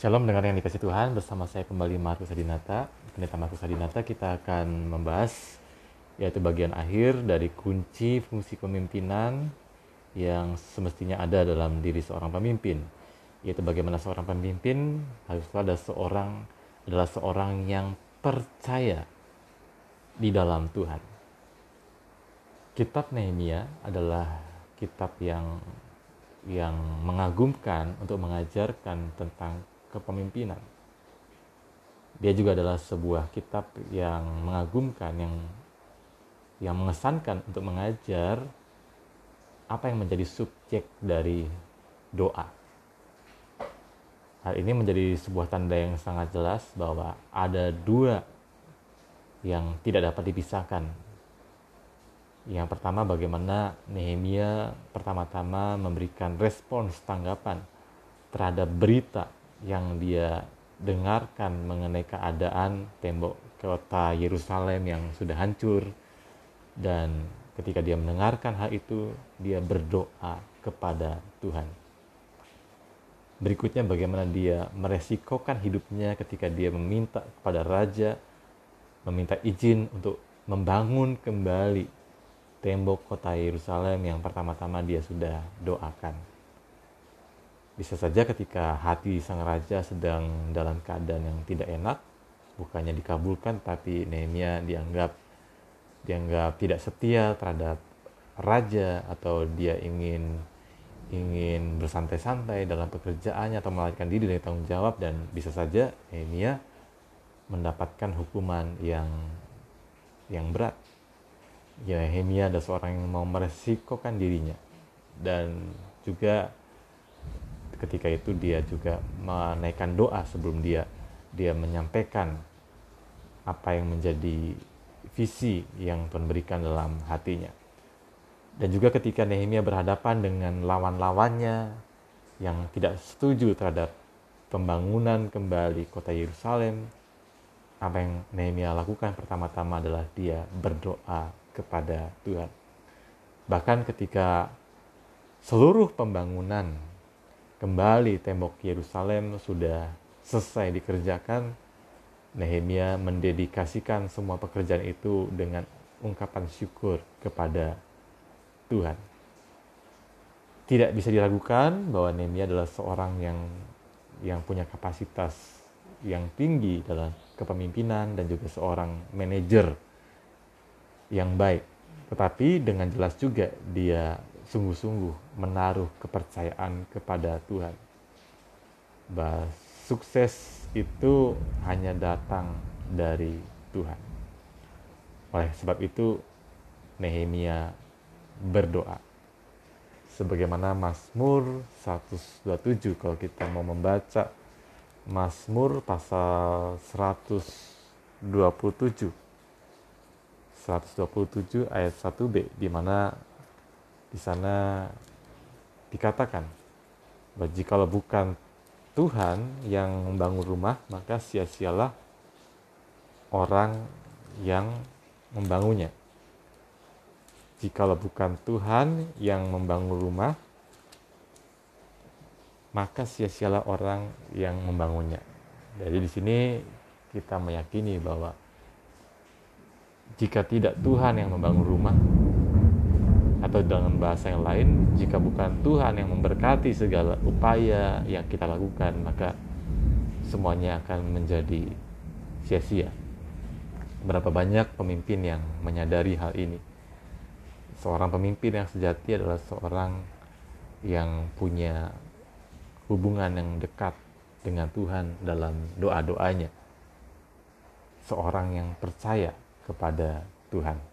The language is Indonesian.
Shalom dengar yang dikasih Tuhan. Bersama saya kembali Markus Adinata. Pendeta Markus Adinata kita akan membahas yaitu bagian akhir dari kunci fungsi kepemimpinan yang semestinya ada dalam diri seorang pemimpin. Yaitu bagaimana seorang pemimpin haruslah ada seorang adalah seorang yang percaya di dalam Tuhan. Kitab Nehemia adalah kitab yang yang mengagumkan untuk mengajarkan tentang kepemimpinan. Dia juga adalah sebuah kitab yang mengagumkan, yang yang mengesankan untuk mengajar apa yang menjadi subjek dari doa. Hal ini menjadi sebuah tanda yang sangat jelas bahwa ada dua yang tidak dapat dipisahkan. Yang pertama bagaimana Nehemia pertama-tama memberikan respons tanggapan terhadap berita yang dia dengarkan mengenai keadaan tembok kota Yerusalem yang sudah hancur dan ketika dia mendengarkan hal itu dia berdoa kepada Tuhan. Berikutnya bagaimana dia meresikokan hidupnya ketika dia meminta kepada raja meminta izin untuk membangun kembali tembok kota Yerusalem yang pertama-tama dia sudah doakan. Bisa saja ketika hati sang raja sedang dalam keadaan yang tidak enak, bukannya dikabulkan, tapi Nehemia dianggap dianggap tidak setia terhadap raja atau dia ingin ingin bersantai-santai dalam pekerjaannya atau melarikan diri dari tanggung jawab dan bisa saja Nehemia mendapatkan hukuman yang yang berat. Ya, Nehemia ada seorang yang mau meresikokan dirinya dan juga ketika itu dia juga menaikkan doa sebelum dia dia menyampaikan apa yang menjadi visi yang Tuhan berikan dalam hatinya. Dan juga ketika Nehemia berhadapan dengan lawan-lawannya yang tidak setuju terhadap pembangunan kembali kota Yerusalem, apa yang Nehemia lakukan pertama-tama adalah dia berdoa kepada Tuhan. Bahkan ketika seluruh pembangunan kembali tembok Yerusalem sudah selesai dikerjakan, Nehemia mendedikasikan semua pekerjaan itu dengan ungkapan syukur kepada Tuhan. Tidak bisa diragukan bahwa Nehemia adalah seorang yang yang punya kapasitas yang tinggi dalam kepemimpinan dan juga seorang manajer yang baik. Tetapi dengan jelas juga dia sungguh-sungguh menaruh kepercayaan kepada Tuhan. Bahwa sukses itu hanya datang dari Tuhan. Oleh sebab itu Nehemia berdoa. Sebagaimana Mazmur 127 kalau kita mau membaca Mazmur pasal 127 127 ayat 1b di mana di sana dikatakan bahwa jikalau bukan Tuhan yang membangun rumah, maka sia-sialah orang yang membangunnya. Jikalau bukan Tuhan yang membangun rumah, maka sia-sialah orang yang membangunnya. Jadi di sini kita meyakini bahwa jika tidak Tuhan yang membangun rumah, atau dengan bahasa yang lain jika bukan Tuhan yang memberkati segala upaya yang kita lakukan maka semuanya akan menjadi sia-sia. Berapa banyak pemimpin yang menyadari hal ini? Seorang pemimpin yang sejati adalah seorang yang punya hubungan yang dekat dengan Tuhan dalam doa-doanya. Seorang yang percaya kepada Tuhan